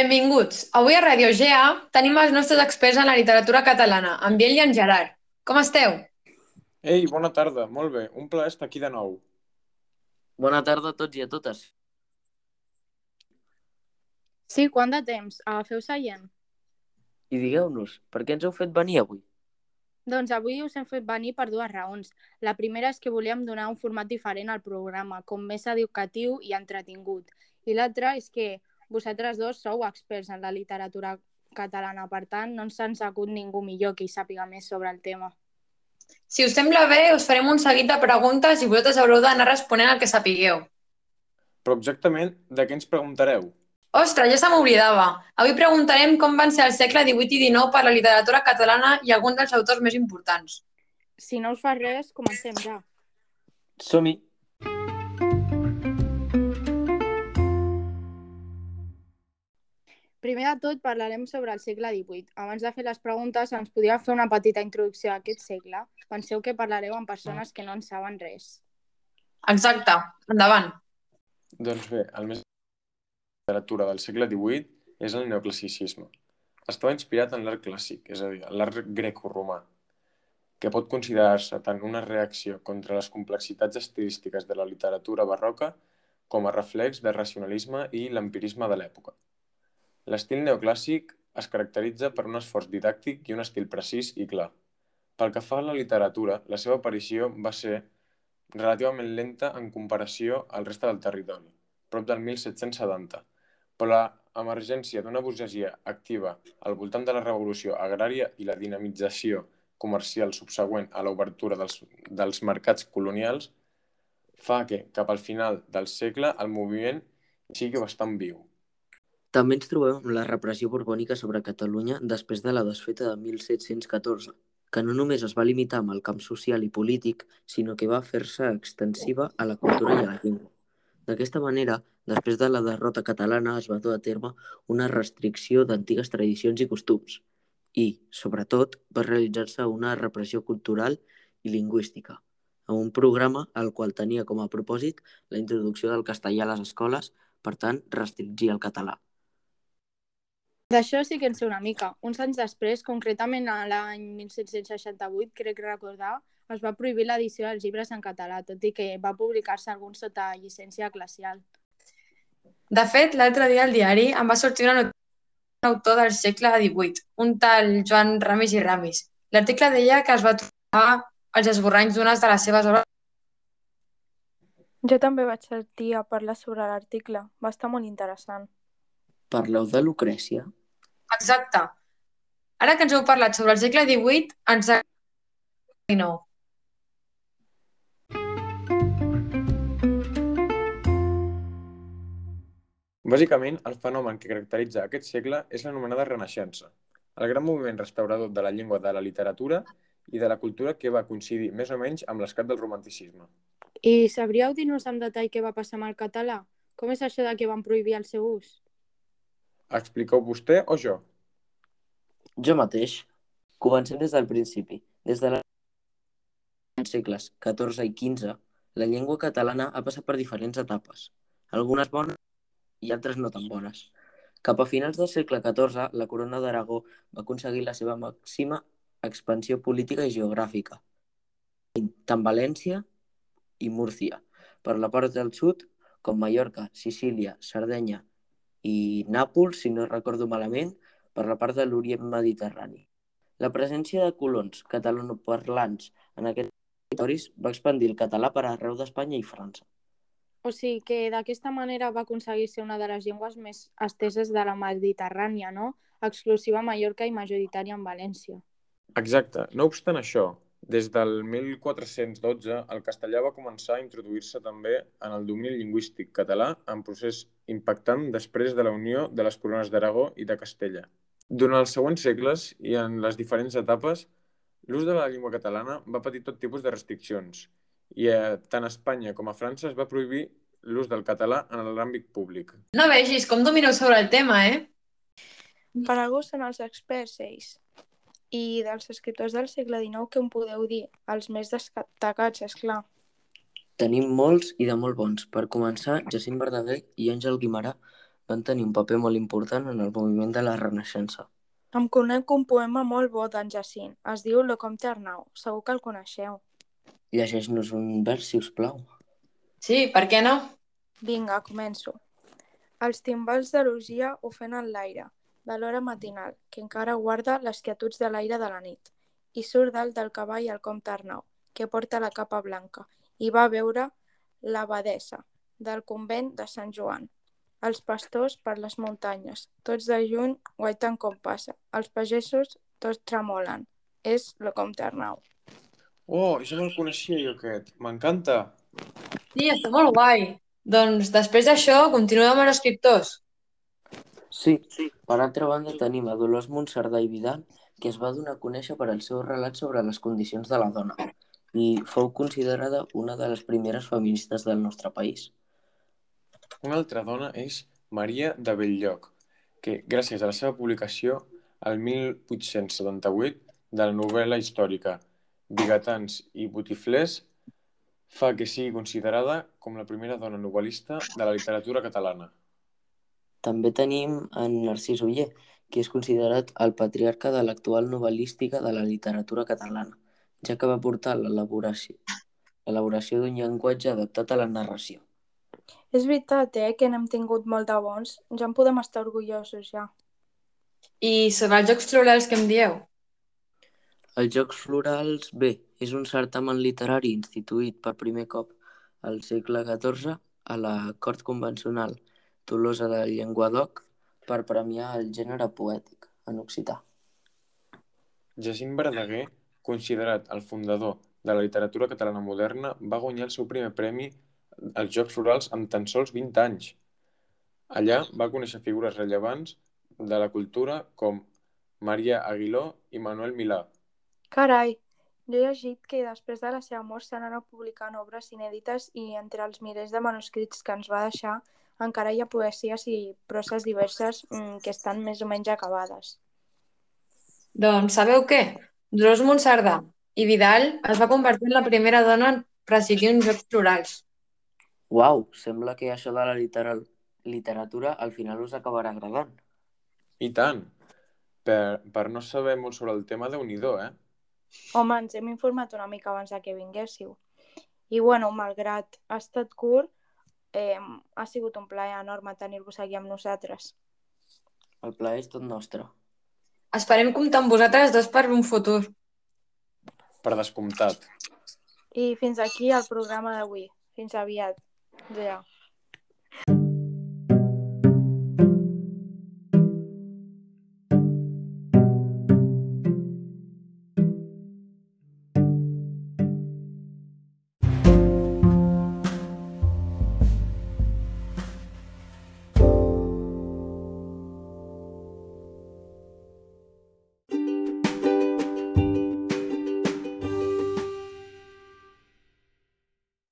Benvinguts. Avui a Radio GA tenim els nostres experts en la literatura catalana, en Biel i en Gerard. Com esteu? Ei, bona tarda, molt bé. Un plaer estar aquí de nou. Bona tarda a tots i a totes. Sí, quant de temps? Agafeu seient. I digueu-nos, per què ens heu fet venir avui? Doncs avui us hem fet venir per dues raons. La primera és que volíem donar un format diferent al programa, com més educatiu i entretingut. I l'altra és que vosaltres dos sou experts en la literatura catalana, per tant, no ens ha acut ningú millor que hi sàpiga més sobre el tema. Si us sembla bé, us farem un seguit de preguntes i vosaltres haureu d'anar responent el que sapigueu. Però exactament de què ens preguntareu? Ostres, ja se m'oblidava. Avui preguntarem com van ser el segle XVIII i XIX per la literatura catalana i alguns dels autors més importants. Si no us fa res, comencem ja. Som-hi! Primer de tot parlarem sobre el segle XVIII. Abans de fer les preguntes, ens podria fer una petita introducció a aquest segle. Penseu que parlareu amb persones que no en saben res. Exacte. Endavant. Doncs bé, el més la literatura del segle XVIII és el neoclassicisme. Estava inspirat en l'art clàssic, és a dir, l'art greco-romà, que pot considerar-se tant una reacció contra les complexitats estilístiques de la literatura barroca com a reflex de racionalisme i l'empirisme de l'època. L'estil neoclàssic es caracteritza per un esforç didàctic i un estil precís i clar. Pel que fa a la literatura, la seva aparició va ser relativament lenta en comparació al reste del territori, prop del 1770, però l'emergència d'una burgesia activa al voltant de la revolució agrària i la dinamització comercial subsegüent a l'obertura dels, dels mercats colonials fa que, cap al final del segle, el moviment sigui bastant viu. També ens trobem amb la repressió borbònica sobre Catalunya després de la desfeta de 1714, que no només es va limitar amb el camp social i polític, sinó que va fer-se extensiva a la cultura i a la llengua. D'aquesta manera, després de la derrota catalana es va dur a terme una restricció d'antigues tradicions i costums i, sobretot, va realitzar-se una repressió cultural i lingüística, amb un programa al qual tenia com a propòsit la introducció del castellà a les escoles, per tant, restringir el català. D'això sí que en sé una mica. Uns anys després, concretament a l'any 1768, crec recordar, es va prohibir l'edició dels llibres en català, tot i que va publicar-se alguns sota llicència eclesial. De fet, l'altre dia al diari em va sortir una notícia d'un autor del segle XVIII, un tal Joan Ramis i Ramis. L'article deia que es va trobar els esborranys d'unes de les seves obres. Jo també vaig sentir a parlar sobre l'article. Va estar molt interessant. Parleu de Lucrècia? Exacte. Ara que ens heu parlat sobre el segle XVIII, ens XIX. Bàsicament, el fenomen que caracteritza aquest segle és l'anomenada Renaixença, el gran moviment restaurador de la llengua de la literatura i de la cultura que va coincidir més o menys amb l'esclat del romanticisme. I sabríeu dir-nos amb detall què va passar amb el català? Com és això de que van prohibir el seu ús? Expliqueu vostè o jo? Jo mateix. Comencem des del principi. Des de la segles XIV i XV, la llengua catalana ha passat per diferents etapes, algunes bones i altres no tan bones. Cap a finals del segle XIV, la corona d'Aragó va aconseguir la seva màxima expansió política i geogràfica, tant València i Múrcia, per la part del sud, com Mallorca, Sicília, Sardenya i Nàpols, si no recordo malament, per la part de l'Orient Mediterrani. La presència de colons catalanoparlants en aquests territoris va expandir el català per arreu d'Espanya i França. O sigui que d'aquesta manera va aconseguir ser una de les llengües més esteses de la Mediterrània, no? Exclusiva a Mallorca i majoritària en València. Exacte. No obstant això, des del 1412 el castellà va començar a introduir-se també en el domini lingüístic català en procés impactant després de la unió de les corones d'Aragó i de Castella. Durant els següents segles i en les diferents etapes, l'ús de la llengua catalana va patir tot tipus de restriccions i eh, tant a Espanya com a França es va prohibir l'ús del català en l'àmbit públic. No vegis com domineu sobre el tema, eh? Per algú són els experts ells. I dels escriptors del segle XIX, què em podeu dir? Els més destacats, és clar. Tenim molts i de molt bons. Per començar, Jacint Verdaguer i Àngel Guimarà van tenir un paper molt important en el moviment de la Renaixença. Em conec un poema molt bo d'en Jacint. Es diu Le Comte Arnau. Segur que el coneixeu. Llegeix-nos un vers, si us plau. Sí, per què no? Vinga, començo. Els timbals d'elogia ofenen l'aire, de l'hora matinal, que encara guarda les quietuds de l'aire de la nit. I surt dalt del cavall el comte Arnau, que porta la capa blanca, i va veure l'abadessa del convent de Sant Joan. Els pastors per les muntanyes, tots de juny guaiten com passa. Els pagesos tots tremolen. És el comte Arnau. Oh, ja me'l coneixia jo aquest. M'encanta. Sí, està molt guai. Doncs després d'això, continuem amb els escriptors. Sí, per altra banda tenim a Dolors Monserdà i Vidal, que es va donar a conèixer per al seu relat sobre les condicions de la dona i fou considerada una de les primeres feministes del nostre país. Una altra dona és Maria de Belllloc, que, gràcies a la seva publicació el 1878 de la novel·la històrica Vigatans i botiflers, fa que sigui considerada com la primera dona novel·lista de la literatura catalana. També tenim en Narcís Oller, que és considerat el patriarca de l'actual novel·lística de la literatura catalana, ja que va portar l'elaboració l'elaboració d'un llenguatge adaptat a la narració. És veritat, eh, que n'hem tingut molt de bons. Ja en podem estar orgullosos, ja. I sobre els Jocs Florals, què em dieu? Els Jocs Florals, bé, és un certamen literari instituït per primer cop al segle XIV a la Cort Convencional Tolosa del Llenguadoc per premiar el gènere poètic en occità. Jacint Verdaguer, considerat el fundador de la literatura catalana moderna, va guanyar el seu primer premi als Jocs Florals amb tan sols 20 anys. Allà va conèixer figures rellevants de la cultura com Maria Aguiló i Manuel Milà. Carai, jo he llegit que després de la seva mort s'han anat publicant obres inèdites i entre els milers de manuscrits que ens va deixar encara hi ha poesies i proses diverses mm, que estan més o menys acabades. Doncs sabeu què? Dolors Monserdà i Vidal es va convertir en la primera dona en presidir uns Jocs Florals. Uau, sembla que això de la litera literatura al final us acabarà agradant. I tant! Per, per no saber molt sobre el tema, déu nhi eh? Home, ens hem informat una mica abans de que vinguéssiu. I bueno, malgrat ha estat curt, eh, ha sigut un plaer enorme tenir-vos aquí amb nosaltres. El plaer és tot nostre. Esperem comptar amb vosaltres dos per un futur. Per descomptat. I fins aquí el programa d'avui. Fins aviat. Ja.